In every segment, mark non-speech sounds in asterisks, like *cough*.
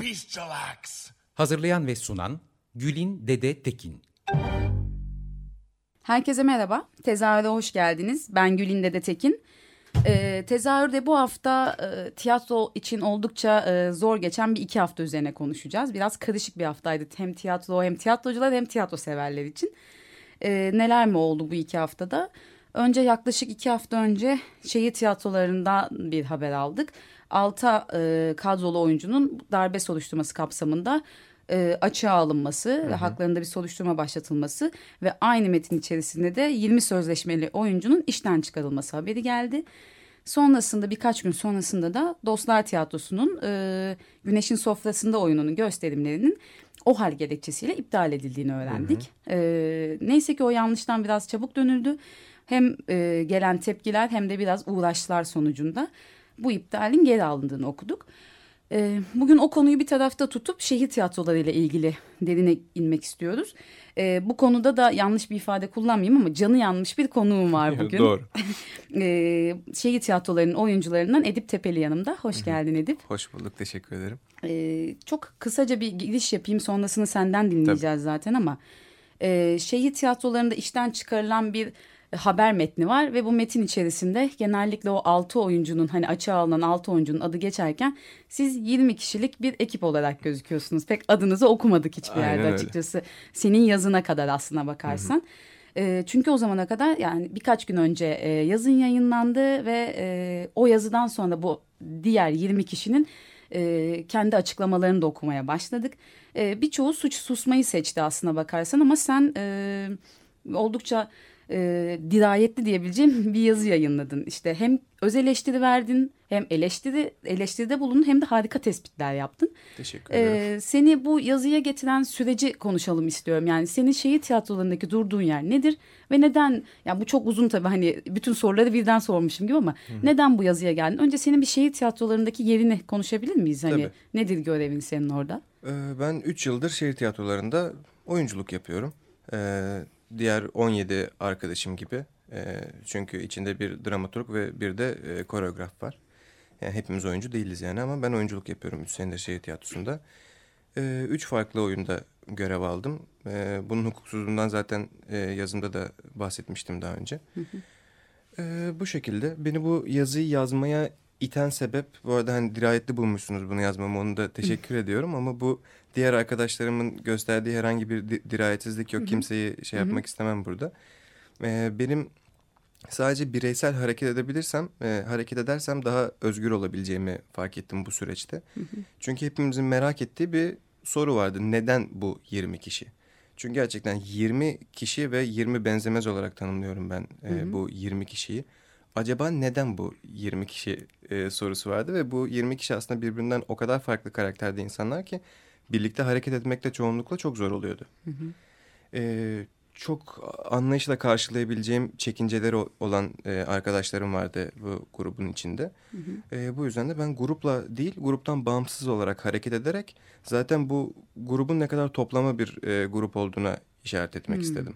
Bestial acts. Hazırlayan ve sunan Gülin Dede Tekin. Herkese merhaba. Tezahürde hoş geldiniz. Ben Gülin Dede Tekin. Ee, tezahürde bu hafta e, tiyatro için oldukça e, zor geçen bir iki hafta üzerine konuşacağız. Biraz karışık bir haftaydı. Hem tiyatro hem tiyatrocular hem tiyatro severler için. Ee, neler mi oldu bu iki haftada? Önce yaklaşık iki hafta önce şehir tiyatrolarından bir haber aldık. Alta e, kadrolu oyuncunun darbe soruşturması kapsamında e, açığa alınması hı hı. ve haklarında bir soruşturma başlatılması ve aynı metin içerisinde de 20 sözleşmeli oyuncunun işten çıkarılması haberi geldi. Sonrasında birkaç gün sonrasında da Dostlar Tiyatrosu'nun e, Güneşin Sofrası'nda oyununun gösterimlerinin o hal gerekçesiyle iptal edildiğini öğrendik. Hı hı. E, neyse ki o yanlıştan biraz çabuk dönüldü. Hem e, gelen tepkiler hem de biraz uğraşlar sonucunda bu iptalin geri alındığını okuduk. E, bugün o konuyu bir tarafta tutup şehir tiyatroları ile ilgili derine inmek istiyoruz. E, bu konuda da yanlış bir ifade kullanmayayım ama canı yanmış bir konuğum var *laughs* bugün. Doğru. *laughs* e, şehir tiyatrolarının oyuncularından Edip Tepeli yanımda. Hoş geldin Edip. Hoş bulduk teşekkür ederim. E, çok kısaca bir giriş yapayım sonrasını senden dinleyeceğiz Tabii. zaten ama... E, şehir tiyatrolarında işten çıkarılan bir haber metni var ve bu metin içerisinde genellikle o altı oyuncunun hani açığa alınan altı oyuncunun adı geçerken siz 20 kişilik bir ekip olarak gözüküyorsunuz. Pek adınızı okumadık hiçbir Aynen yerde öyle. açıkçası. Senin yazına kadar aslına bakarsan. Hı hı. E, çünkü o zamana kadar yani birkaç gün önce e, yazın yayınlandı ve e, o yazıdan sonra bu diğer 20 kişinin e, kendi açıklamalarını da okumaya başladık. E, birçoğu suç susmayı seçti aslına bakarsan ama sen e, oldukça e, dirayetli diyebileceğim *laughs* bir yazı yayınladın. İşte hem öz eleştiri verdin hem eleştiri eleştiride bulundun hem de harika tespitler yaptın. Teşekkür ederim. Ee, seni bu yazıya getiren süreci konuşalım istiyorum. Yani senin şehir tiyatrolarındaki durduğun yer nedir ve neden? Yani bu çok uzun tabii hani bütün soruları birden sormuşum gibi ama Hı neden bu yazıya geldin? Önce senin bir şehir tiyatrolarındaki yerini konuşabilir miyiz? Hani tabii. nedir görevin senin orada? Ee, ben 3 yıldır şehir tiyatrolarında oyunculuk yapıyorum. Ee, diğer 17 arkadaşım gibi. E, çünkü içinde bir dramaturg ve bir de e, koreograf var. Yani hepimiz oyuncu değiliz yani ama ben oyunculuk yapıyorum 3 senedir şehir tiyatrosunda. E, üç farklı oyunda görev aldım. E, bunun hukuksuzluğundan zaten e, yazımda da bahsetmiştim daha önce. E, bu şekilde beni bu yazıyı yazmaya iten sebep bu arada hani dirayetli bulmuşsunuz bunu yazmamı onu da teşekkür ediyorum ama bu diğer arkadaşlarımın gösterdiği herhangi bir dirayetsizlik yok. Kimseyi şey yapmak istemem burada. Ee, benim sadece bireysel hareket edebilirsem, e, hareket edersem daha özgür olabileceğimi fark ettim bu süreçte. Çünkü hepimizin merak ettiği bir soru vardı. Neden bu 20 kişi? Çünkü gerçekten 20 kişi ve 20 benzemez olarak tanımlıyorum ben e, bu 20 kişiyi. Acaba neden bu 20 kişi e, sorusu vardı ve bu 20 kişi aslında birbirinden o kadar farklı karakterde insanlar ki birlikte hareket etmek de çoğunlukla çok zor oluyordu. Hı hı. Ee, çok anlayışla karşılayabileceğim çekinceleri olan e, arkadaşlarım vardı bu grubun içinde. Hı hı. E, bu yüzden de ben grupla değil gruptan bağımsız olarak hareket ederek zaten bu grubun ne kadar toplama bir e, grup olduğuna işaret etmek hı. istedim.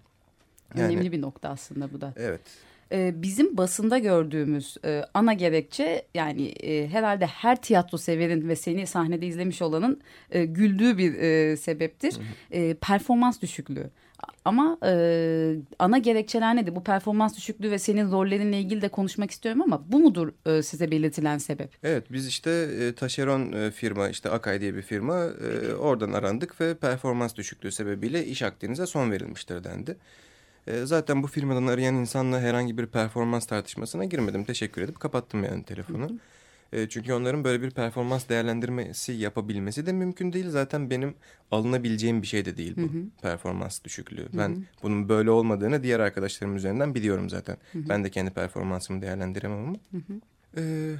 Yani, Önemli bir nokta aslında bu da. Evet. Ee, bizim basında gördüğümüz e, ana gerekçe yani e, herhalde her tiyatro severin ve seni sahnede izlemiş olanın e, güldüğü bir sebeptir. Hı hı. performans düşüklüğü. Ama e, ana gerekçeler nedir? Bu performans düşüklüğü ve senin rollerinle ilgili de konuşmak istiyorum ama bu mudur e, size belirtilen sebep? Evet biz işte e, taşeron e, firma işte Akay diye bir firma e, oradan arandık ve performans düşüklüğü sebebiyle iş akdinize son verilmiştir dendi. E, zaten bu firmadan arayan insanla herhangi bir performans tartışmasına girmedim. Teşekkür edip kapattım yani telefonu. Hı hı. E, çünkü onların böyle bir performans değerlendirmesi yapabilmesi de mümkün değil. Zaten benim alınabileceğim bir şey de değil bu hı hı. performans düşüklüğü. Hı hı. Ben bunun böyle olmadığını diğer arkadaşlarım üzerinden biliyorum zaten. Hı hı. Ben de kendi performansımı değerlendiremem ama. Hı hı. Ee,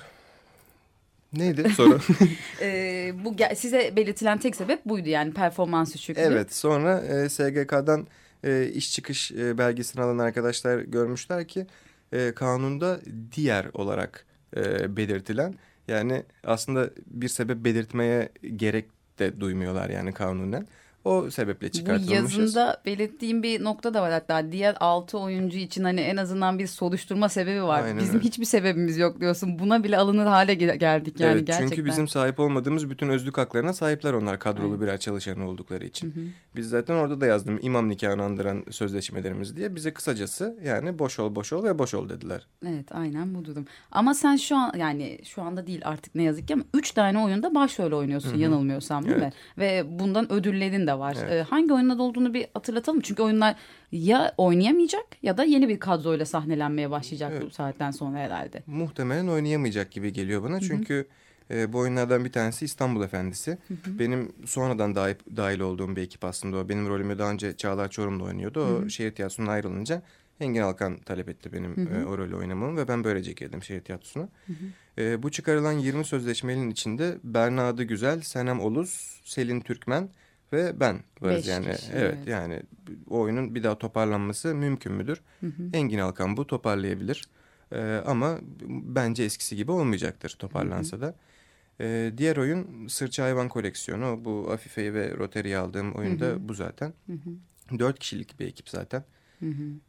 neydi soru? *laughs* Ee, bu size belirtilen tek sebep buydu yani performans düşüklüğü. evet sonra e, SGK'dan e, iş çıkış e, belgesini alan arkadaşlar görmüşler ki e, kanunda diğer olarak e, belirtilen yani aslında bir sebep belirtmeye gerek de duymuyorlar yani kanunen. O sebeple Bu çıkartılmışız. yazında belirttiğim bir nokta da var hatta diğer 6 oyuncu için hani en azından bir soruşturma sebebi var. Aynen bizim öyle. hiçbir sebebimiz yok diyorsun. Buna bile alınır hale ge- geldik yani evet, gerçekten. Çünkü bizim sahip olmadığımız bütün özlük haklarına sahipler onlar kadrolu birer çalışan oldukları için. Biz zaten orada da yazdım imam nikahını andıran sözleşmelerimiz diye. Bize kısacası yani boş ol boş ol ve boş ol dediler. Evet aynen bu durum. Ama sen şu an yani şu anda değil artık ne yazık ki ama 3 tane oyunda başrol oynuyorsun yanılmıyorsam değil mi? Evet. Ve bundan ödüllerin de var. Evet. Ee, hangi oyunlar olduğunu bir hatırlatalım. Çünkü oyunlar ya oynayamayacak ya da yeni bir kadroyla sahnelenmeye başlayacak bu saatten sonra herhalde. Muhtemelen oynayamayacak gibi geliyor bana. Çünkü e, bu oyunlardan bir tanesi İstanbul Efendisi. Benim sonradan dahil, dahil olduğum bir ekip aslında o. Benim rolümü daha önce Çağlar Çorum'da oynuyordu. O şehir tiyatrosundan ayrılınca Engin Alkan talep etti benim e, o rolü oynamamı ve ben böylece girdim şehir tiyatrosuna. E, bu çıkarılan 20 sözleşmenin içinde Berna Güzel, Senem Oluz, Selin Türkmen ve ben varız Beş yani. kişi, evet, evet. yani o oyunun bir daha toparlanması mümkün müdür? Engin Alkan bu toparlayabilir. Ee, ama bence eskisi gibi olmayacaktır toparlansa da. Ee, diğer oyun Sırça Hayvan Koleksiyonu. Bu Afife'yi ve Rotary'i aldığım oyunda bu zaten. Dört kişilik bir ekip zaten.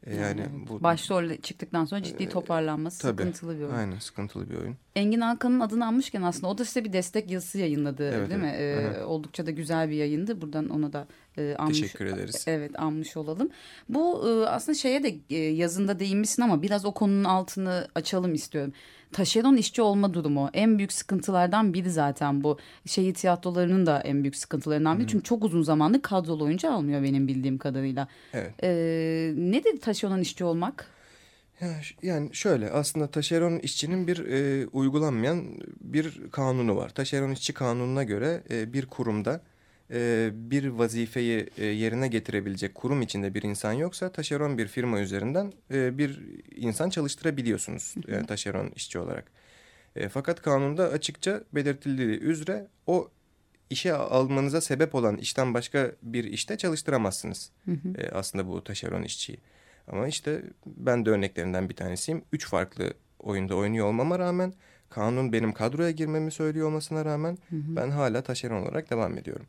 Ee, yani bu Başrol çıktıktan sonra ciddi toparlanması tabii, sıkıntılı bir oyun. Aynen sıkıntılı bir oyun. Engin Alkan'ın adını almışken aslında o da size bir destek yazısı yayınladı Evet, değil mi? evet. Ee, oldukça da güzel bir yayındı. Buradan ona da e, anmış, Teşekkür ederiz. Evet anmış olalım. Bu e, aslında şeye de e, yazında değinmişsin ama biraz o konunun altını açalım istiyorum. Taşeron işçi olma durumu en büyük sıkıntılardan biri zaten bu. Şehir tiyatrolarının da en büyük sıkıntılarından biri. Çünkü çok uzun zamandır kadrolu oyuncu almıyor benim bildiğim kadarıyla. Evet. Ee, nedir taşeron işçi olmak? Yani şöyle aslında taşeron işçinin bir e, uygulanmayan bir kanunu var. Taşeron işçi kanununa göre e, bir kurumda e, bir vazifeyi e, yerine getirebilecek kurum içinde bir insan yoksa taşeron bir firma üzerinden e, bir insan çalıştırabiliyorsunuz e, taşeron işçi olarak. E, fakat kanunda açıkça belirtildiği üzere o işe almanıza sebep olan işten başka bir işte çalıştıramazsınız. E, aslında bu taşeron işçiyi. Ama işte ben de örneklerinden bir tanesiyim. Üç farklı oyunda oynuyor olmama rağmen kanun benim kadroya girmemi söylüyor olmasına rağmen ben hala taşeron olarak devam ediyorum.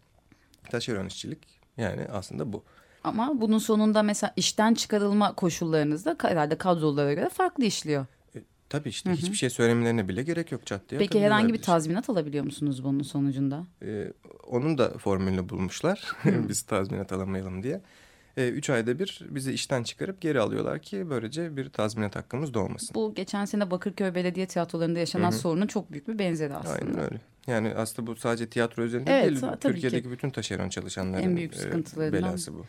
Taşeron işçilik yani aslında bu. Ama bunun sonunda mesela işten çıkarılma koşullarınız da ka- herhalde kadrolara göre farklı işliyor. E, tabii işte hiçbir şey söylemelerine bile gerek yok çat diye. Peki herhangi bir tazminat alabiliyor musunuz bunun sonucunda? E, onun da formülünü bulmuşlar. *laughs* Biz tazminat alamayalım diye. E, üç ayda bir bizi işten çıkarıp geri alıyorlar ki böylece bir tazminat hakkımız doğmasın. Bu geçen sene Bakırköy Belediye Tiyatroları'nda yaşanan sorunun çok büyük bir benzeri aslında. Aynen öyle. Yani aslında bu sadece tiyatro özelinde Evet, değil. tabii Türkiye'deki ki. bütün taşeron çalışanların En büyük e, belası bu.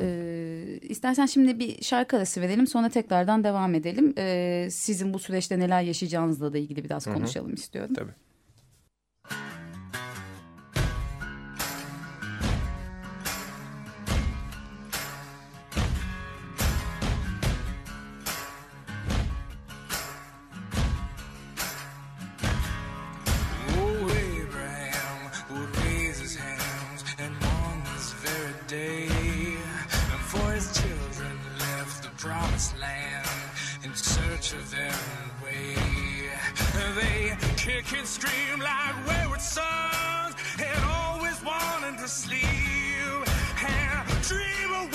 Ee, istersen şimdi bir şarkı arası verelim sonra tekrardan devam edelim. Ee, sizin bu süreçte neler yaşayacağınızla da ilgili biraz konuşalım istiyorum. Tabii. The land in search of their way. They kick and scream like wayward sons, and always wanting to sleep and dream away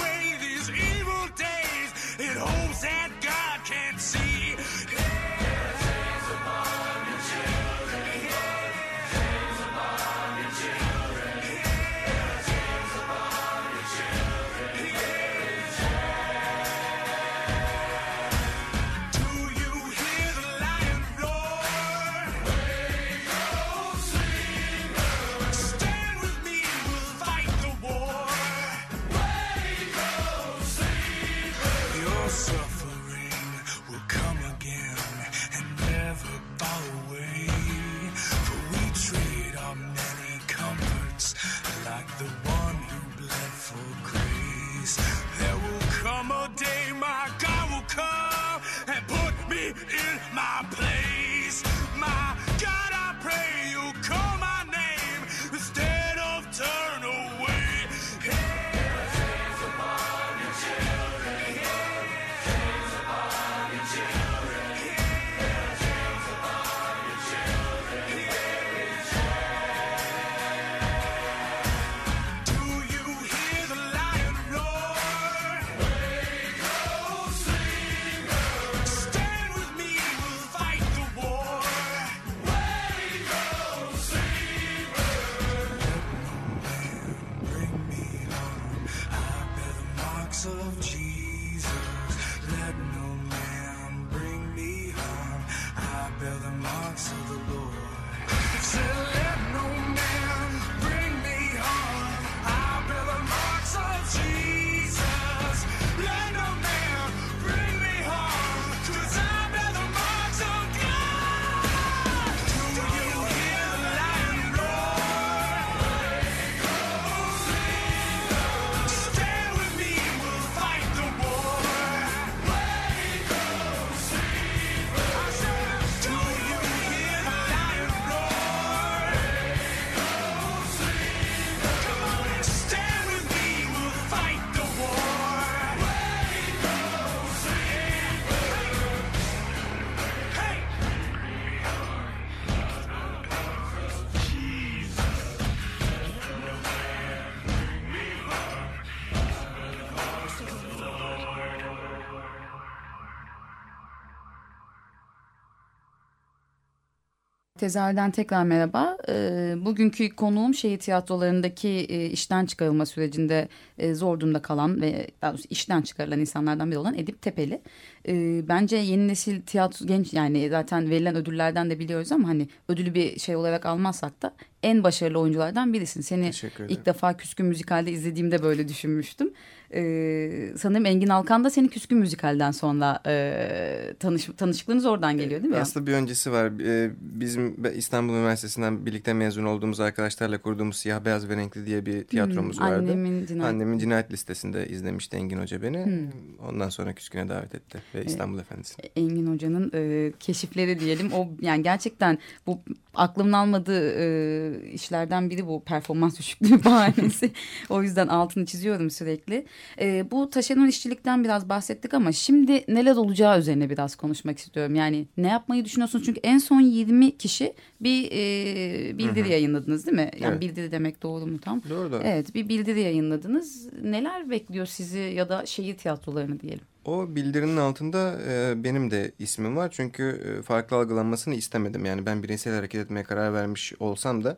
Tezahürden tekrar merhaba. Ee, bugünkü konuğum şehir tiyatrolarındaki e, işten çıkarılma sürecinde e, zor durumda kalan ve daha doğrusu işten çıkarılan insanlardan biri olan Edip Tepeli. Ee, bence yeni nesil tiyatro genç yani zaten verilen ödüllerden de biliyoruz ama hani ödülü bir şey olarak almazsak da en başarılı oyunculardan birisin. Seni ilk defa Küskün Müzikal'de izlediğimde böyle düşünmüştüm. Ee, sanırım Engin Alkan da seni Küskün Müzikal'den sonra e, tanış, tanışıklığınız oradan geliyor değil mi? Aslında bir öncesi var. Ee, Bizim İstanbul Üniversitesi'nden birlikte mezun olduğumuz arkadaşlarla kurduğumuz Siyah Beyaz ve Renkli diye bir tiyatromuz Hmm, vardı. Annemin cinayet. Annemin cinayet listesinde izlemişti Engin Hoca beni. Hmm. Ondan sonra Küskün'e davet etti ve İstanbul Efendisi'ne. Engin Hoca'nın e, keşifleri diyelim. O yani gerçekten bu aklımın almadığı e, işlerden biri bu performans düşüklüğü *laughs* bahanesi. o yüzden altını çiziyorum sürekli. E, bu taşeron işçilikten biraz bahsettik ama şimdi neler olacağı üzerine biraz konuşmak istiyorum. Yani ne yapmayı düşünüyorsunuz? Çünkü en son 20 kişi bir e, bildiri yayınladınız değil mi? Yani Evet. bildiri demek doğru mu tam? Doğru. Evet bir bildiri yayınladınız. Neler bekliyor sizi ya da şehir tiyatrolarını diyelim? O bildirinin altında e, benim de ismim var. Çünkü e, farklı algılanmasını istemedim. Yani ben bireysel hareket etmeye karar vermiş olsam da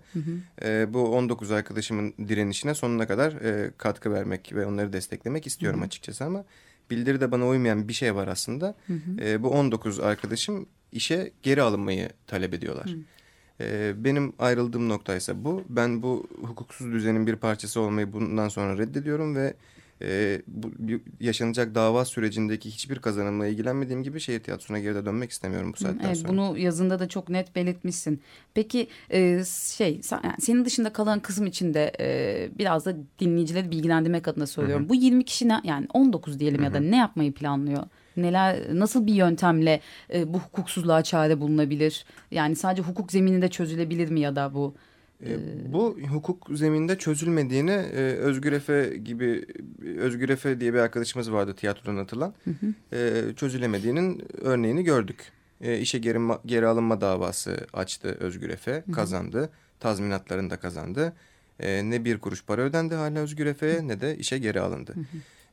e, bu 19 arkadaşımın direnişine sonuna kadar e, katkı vermek ve onları desteklemek istiyorum açıkçası ama bildiride bana uymayan bir şey var aslında. E, bu 19 arkadaşım işe geri alınmayı talep ediyorlar. E, benim ayrıldığım nokta ise bu. Ben bu hukuksuz düzenin bir parçası olmayı bundan sonra reddediyorum ve e, bu yaşanacak dava sürecindeki hiçbir kazanımla ilgilenmediğim gibi şehir tiyatrosuna geri de dönmek istemiyorum bu saatten Evet, sonra. bunu yazında da çok net belirtmişsin. Peki e, şey yani senin dışında kalan kısım için de e, biraz da dinleyicileri bilgilendirmek adına soruyorum. Bu 20 kişi ne, yani 19 diyelim ya da ne yapmayı planlıyor? Neler nasıl bir yöntemle e, bu hukuksuzluğa çare bulunabilir? Yani sadece hukuk zemininde çözülebilir mi ya da bu? E, bu hukuk zeminde çözülmediğini e, Özgür Efe gibi Özgür Efe diye bir arkadaşımız vardı tiyatrodan atılan. E, çözülemediğinin örneğini gördük. E, işe geri, geri alınma davası açtı Özgür Efe. Kazandı. Tazminatlarını da kazandı. E, ne bir kuruş para ödendi hala Özgür Efe'ye ne de işe geri alındı.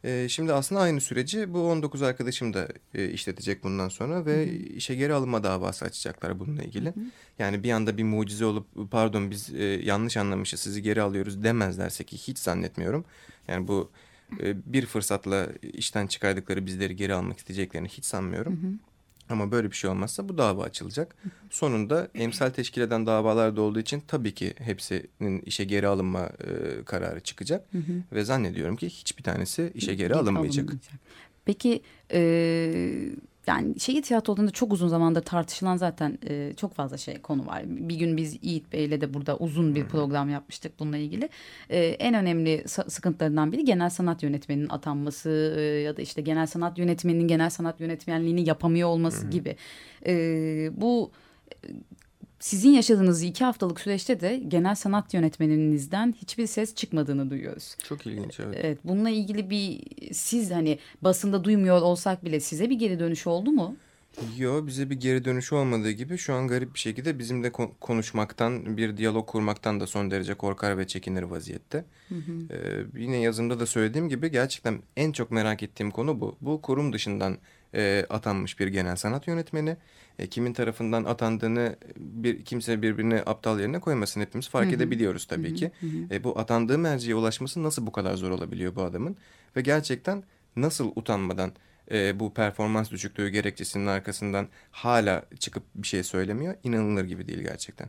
E, şimdi aslında aynı süreci bu 19 arkadaşım da e, işletecek bundan sonra ve işe geri alınma davası açacaklar bununla ilgili. Yani bir anda bir mucize olup pardon biz e, yanlış anlamışız sizi geri alıyoruz demezlerse ki hiç zannetmiyorum. Yani bu e, bir fırsatla işten çıkardıkları bizleri geri almak isteyeceklerini hiç sanmıyorum. Ama böyle bir şey olmazsa bu dava açılacak. Sonunda emsal teşkil eden davalar da olduğu için tabii ki hepsinin işe geri alınma e, kararı çıkacak. Ve zannediyorum ki hiçbir tanesi işe geri alınmayacak. Peki e, yani şehir tiyatrolarında çok uzun zamandır tartışılan zaten e, çok fazla şey konu var. Bir gün biz Yiğit Bey'le de burada uzun bir program yapmıştık bununla ilgili. E, en önemli sıkıntılarından biri genel sanat yönetmeninin atanması e, ya da işte genel sanat yönetmeninin genel sanat yönetmenliğini yapamıyor olması gibi. E, bu sizin yaşadığınız iki haftalık süreçte de genel sanat yönetmeninizden hiçbir ses çıkmadığını duyuyoruz. Çok ilginç evet. Evet bununla ilgili bir siz hani basında duymuyor olsak bile size bir geri dönüş oldu mu? Yo bize bir geri dönüşü olmadığı gibi şu an garip bir şekilde bizimle kon- konuşmaktan, bir diyalog kurmaktan da son derece korkar ve çekinir vaziyette. Ee, yine yazımda da söylediğim gibi gerçekten en çok merak ettiğim konu bu. Bu kurum dışından e, atanmış bir genel sanat yönetmeni. E, kimin tarafından atandığını bir kimse birbirini aptal yerine koymasın hepimiz fark edebiliyoruz tabii ki. E, bu atandığı merciye ulaşması nasıl bu kadar zor olabiliyor bu adamın? Ve gerçekten nasıl utanmadan e, bu performans düşüklüğü gerekçesinin arkasından hala çıkıp bir şey söylemiyor. İnanılır gibi değil gerçekten.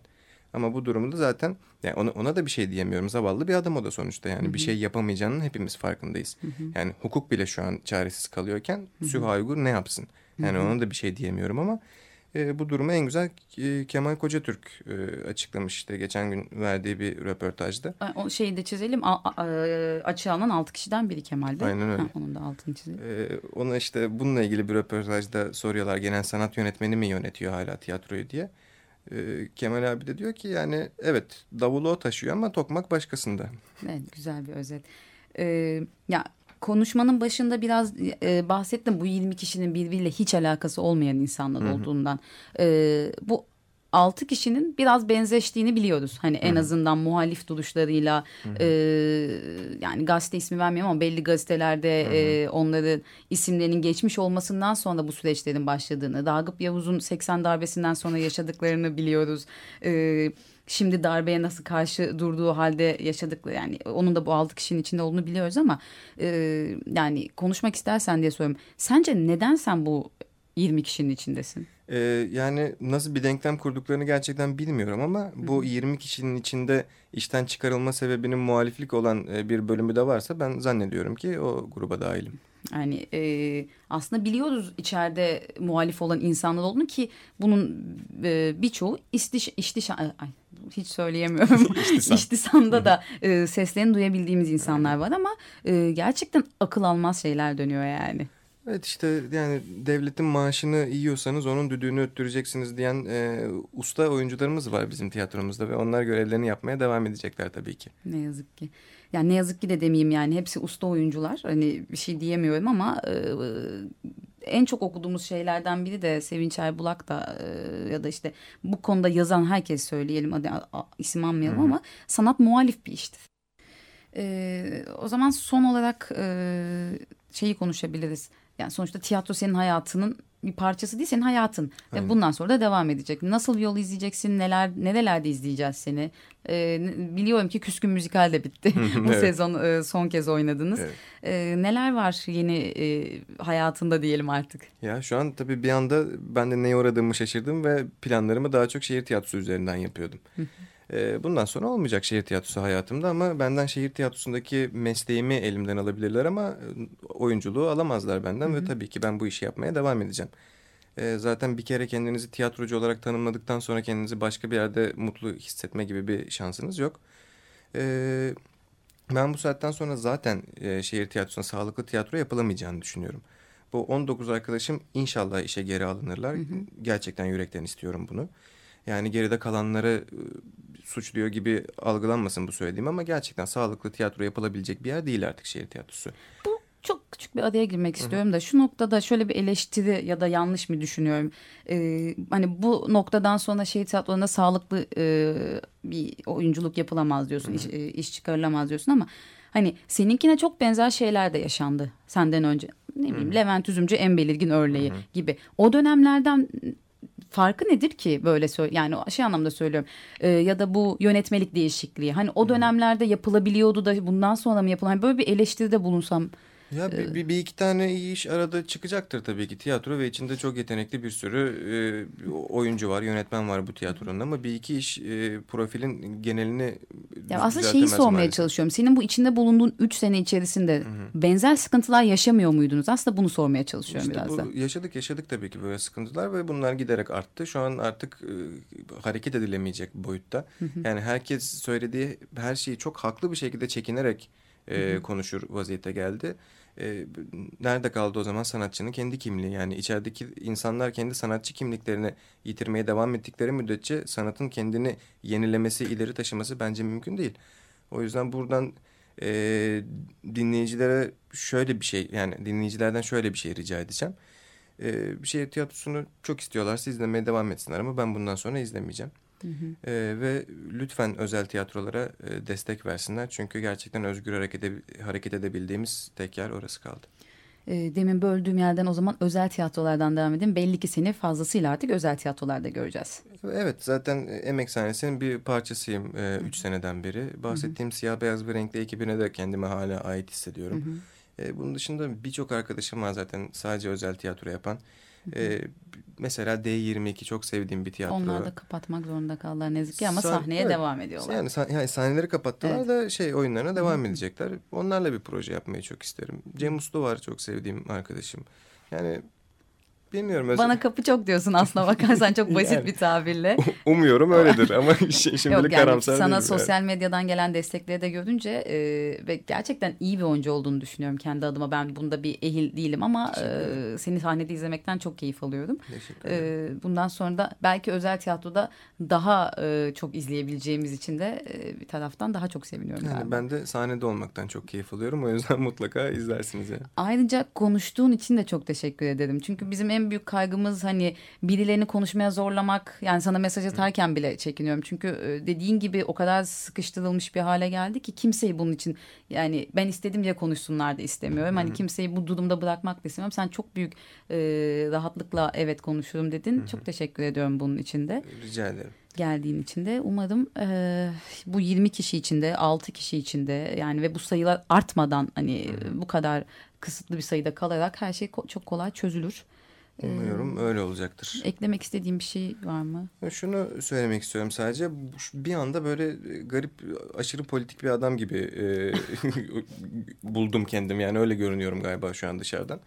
Ama bu durumda zaten yani ona, ona da bir şey diyemiyorum. Zavallı bir adam o da sonuçta yani bir şey yapamayacağının hepimiz farkındayız. Yani hukuk bile şu an çaresiz kalıyorken Süha Uygur ne yapsın? Yani ona da bir şey diyemiyorum ama e, bu durumu en güzel e, Kemal Kocatürk e, açıklamış işte geçen gün verdiği bir röportajda. O şeyi de çizelim. A, a, a- açığa alınan altı kişiden biri Kemal Bey. Aynen öyle. Ha, onun da altını çizelim. Ee, ona işte bununla ilgili bir röportajda soruyorlar genel sanat yönetmeni mi yönetiyor hala tiyatroyu diye. Ee, Kemal abi de diyor ki yani evet davulu o taşıyor ama tokmak başkasında. Evet güzel bir özet. Ee, ya konuşmanın başında biraz e, bahsettim bu 20 kişinin birbiriyle hiç alakası olmayan insanlar olduğundan. Ee, bu altı kişinin biraz benzeştiğini biliyoruz. Hani en azından muhalif duruşlarıyla e, yani gazete ismi vermiyorum ama belli gazetelerde e, onların isimlerinin geçmiş olmasından sonra bu süreçlerin başladığını, Dagıp Yavuz'un 80 darbesinden sonra yaşadıklarını biliyoruz. E, şimdi darbeye nasıl karşı durduğu halde yaşadıkları yani onun da bu altı kişinin içinde olduğunu biliyoruz ama e, yani konuşmak istersen diye soruyorum. Sence neden sen bu 20 kişinin içindesin? Ee, yani nasıl bir denklem kurduklarını gerçekten bilmiyorum ama bu 20 kişinin içinde işten çıkarılma sebebinin muhaliflik olan e, bir bölümü de varsa ben zannediyorum ki o gruba dahilim. Yani e, aslında biliyoruz içeride muhalif olan insanlar olduğunu ki bunun e, birçoğu istiş, iştiş, ay, hiç söyleyemiyorum. *laughs* İştisam. İştisamda da *laughs* e, seslerini duyabildiğimiz insanlar var ama e, gerçekten akıl almaz şeyler dönüyor yani. Evet işte yani devletin maaşını yiyorsanız onun düdüğünü öttüreceksiniz diyen e, usta oyuncularımız var bizim tiyatromuzda ve onlar görevlerini yapmaya devam edecekler tabii ki. Ne yazık ki. Yani ne yazık ki de demeyeyim yani hepsi usta oyuncular. Hani bir şey diyemiyorum ama e, en çok okuduğumuz şeylerden biri de Sevinç Erbulak da e, ya da işte bu konuda yazan herkes söyleyelim hadi a- a- isim anmayalım ama sanat muhalif bir iştir. E, o zaman son olarak e, şeyi konuşabiliriz. Yani sonuçta tiyatro senin hayatının bir parçası değil senin hayatın. Ve bundan sonra da devam edecek. Nasıl bir yol izleyeceksin? Neler nerelerde izleyeceğiz seni? E, n- biliyorum ki Küskün Müzikal de bitti. *laughs* bu Evet. sezon e, son kez oynadınız. Evet. E, neler var yeni e, hayatında diyelim artık? Ya şu an tabii bir anda ben de neye uğradığımı şaşırdım ve planlarımı daha çok şehir tiyatrosu üzerinden yapıyordum. Ee, bundan sonra olmayacak şehir tiyatrosu hayatımda ama benden şehir tiyatrosundaki mesleğimi elimden alabilirler ama e, oyunculuğu alamazlar benden ve tabii ki ben bu işi yapmaya devam edeceğim. Ee, zaten bir kere kendinizi tiyatrocu olarak tanımladıktan sonra kendinizi başka bir yerde mutlu hissetme gibi bir şansınız yok. Ee, ben bu saatten sonra zaten e, şehir tiyatrosuna sağlıklı tiyatro yapılamayacağını düşünüyorum. Bu 19 arkadaşım inşallah işe geri alınırlar. Gerçekten yürekten istiyorum bunu. Yani geride kalanları suçluyor gibi algılanmasın bu söylediğim ama gerçekten sağlıklı tiyatro yapılabilecek bir yer değil artık şehir tiyatrosu. Bu çok küçük bir araya girmek istiyorum da şu noktada şöyle bir eleştiri ya da yanlış mı düşünüyorum? Ee, hani bu noktadan sonra şehir tiyatrolarında sağlıklı e, bir oyunculuk yapılamaz diyorsun, iş, e, iş çıkarılamaz diyorsun ama hani seninkine çok benzer şeyler de yaşandı senden önce. Ne bileyim Levent Üzümcü en belirgin örneği gibi. O dönemlerden farkı nedir ki böyle söyle yani şey anlamda söylüyorum Ee, ya da bu yönetmelik değişikliği? Hani o dönemlerde yapılabiliyordu da bundan sonra mı yapılan hani böyle bir eleştiride bulunsam Ya bir, bir, bir iki tane iyi iş arada çıkacaktır tabii ki tiyatro ve içinde çok yetenekli bir sürü e, oyuncu var, yönetmen var bu tiyatronun ama bir iki iş e, profilin genelini ya aslında şeyi sormaya maalesef. çalışıyorum senin bu içinde bulunduğun 3 sene içerisinde benzer sıkıntılar yaşamıyor muydunuz aslında bunu sormaya çalışıyorum İşte biraz da. bu yaşadık yaşadık tabii ki böyle sıkıntılar ve bunlar giderek arttı. Şu an artık e, hareket edilemeyecek boyutta. Yani herkes söylediği her şeyi çok haklı bir şekilde çekinerek e, konuşur vaziyete geldi. E, nerede kaldı o zaman sanatçının kendi kimliği? Yani içerideki insanlar kendi sanatçı kimliklerini yitirmeye devam ettikleri müddetçe sanatın kendini yenilemesi, ileri taşıması bence mümkün değil. O yüzden buradan e, dinleyicilere şöyle bir şey yani dinleyicilerden şöyle bir şey rica edeceğim. E, bir şehir tiyatrosunu çok istiyorlarsa izlemeye devam etsinler ama ben bundan sonra izlemeyeceğim. E, ve lütfen özel tiyatrolara e, destek versinler çünkü gerçekten özgür hareket, ede- hareket edebildiğimiz tek yer orası kaldı. Ee, demin böldüğüm yerden o zaman özel tiyatrolardan devam edeyim. Belli ki seni fazlasıyla artık özel tiyatrolarda göreceğiz. Evet zaten e, Emek sahnesinin bir parçasıyım 3 seneden beri. Bahsettiğim siyah beyaz bir renkli ekibine de kendime hala ait hissediyorum. E, bunun dışında birçok arkadaşım var zaten sadece özel tiyatro yapan. E, mesela D22 çok sevdiğim bir tiyatro. Onlar da kapatmak zorunda kaldılar ne yazık ki ama Sah- sahneye evet. devam ediyorlar. Yani, sah- yani sahneleri kapattılar Evet. da şey oyunlarına devam edecekler. Onlarla bir proje yapmayı çok isterim. Cem Uslu var çok sevdiğim arkadaşım. Yani bilmiyorum. özel- Bana kapı çok diyorsun aslına bakarsan *laughs* çok basit Yani. bir tabirle. Umuyorum öyledir ama *laughs* şey, şimdilik Yok yani karamsar sana değilim yani. sosyal medyadan gelen destekleri de görünce e, ve gerçekten iyi bir oyuncu olduğunu düşünüyorum kendi adıma. Ben bunda bir ehil değilim ama e, seni sahnede izlemekten çok keyif alıyorum. E, bundan sonra da belki özel tiyatroda daha e, çok izleyebileceğimiz için de e, bir taraftan daha çok seviniyorum. Yani galiba. ben de sahnede olmaktan çok keyif alıyorum. O yüzden *laughs* mutlaka izlersiniz yani. Ayrıca konuştuğun için de çok teşekkür ederim. Çünkü bizim en en büyük kaygımız hani birilerini konuşmaya zorlamak. Yani sana mesaj atarken bile çekiniyorum. Çünkü e, dediğin gibi o kadar sıkıştırılmış bir hale geldi ki kimseyi bunun için yani ben istedim diye konuşsunlar da istemiyorum. Hani kimseyi bu durumda bırakmak da istemiyorum. Sen çok büyük e, rahatlıkla evet konuşurum dedin. Çok teşekkür ediyorum bunun için de Rica ederim. geldiğin için de umarım e, bu 20 kişi içinde 6 kişi içinde yani ve bu sayılar artmadan hani bu kadar kısıtlı bir sayıda kalarak her şey ko- çok kolay çözülür. Umuyorum öyle olacaktır. Eklemek istediğim bir şey var mı? Şunu söylemek istiyorum sadece. Bu- Bir anda böyle garip, aşırı politik bir adam gibi e, *laughs* buldum kendim. Yani öyle görünüyorum galiba şu an dışarıdan.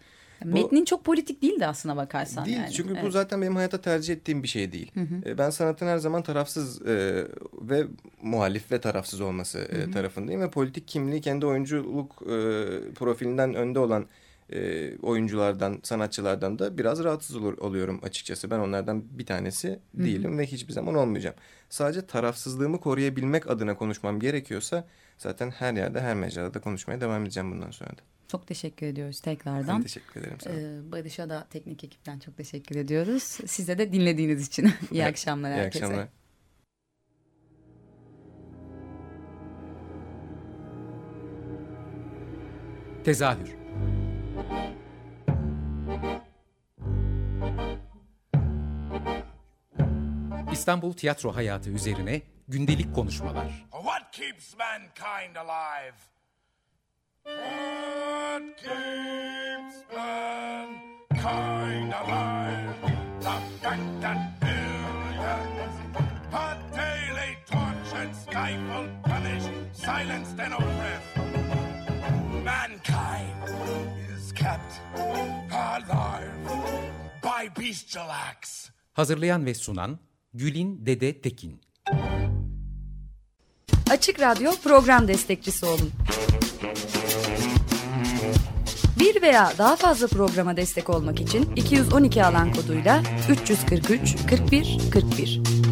Bu- Metnin çok politik değildi aslına bakarsan. Değil yani. çünkü bu Evet. zaten benim hayata tercih ettiğim bir şey değil. E, Ben sanatın her zaman tarafsız e, ve muhalif ve tarafsız olması e, tarafındayım. Ve politik kimliği kendi oyunculuk e, profilinden önde olan e, oyunculardan, sanatçılardan da biraz rahatsız olur, oluyorum açıkçası. Ben onlardan bir tanesi değilim ve hiçbir zaman olmayacağım. Sadece tarafsızlığımı koruyabilmek adına konuşmam gerekiyorsa zaten her yerde, her mecrada konuşmaya devam edeceğim bundan sonra da. Çok teşekkür ediyoruz Ben tekrardan. teşekkür ederim sana. Ee, Barış'a da teknik ekipten çok teşekkür ediyoruz. Size de dinlediğiniz için. *laughs* İyi akşamlar İyi herkese. akşamlar. Tezahür İstanbul tiyatro hayatı üzerine gündelik konuşmalar. What keeps mankind alive? What keeps mankind alive? The fact that daily tortured, stifled, punished, silenced, and oppressed. Mankind kept alive by bestial acts. Hazırlayan ve sunan Gülin Dede Tekin. Açık Radyo program destekçisi olun. Bir veya daha fazla programa destek olmak için 212 alan koduyla 343 41 41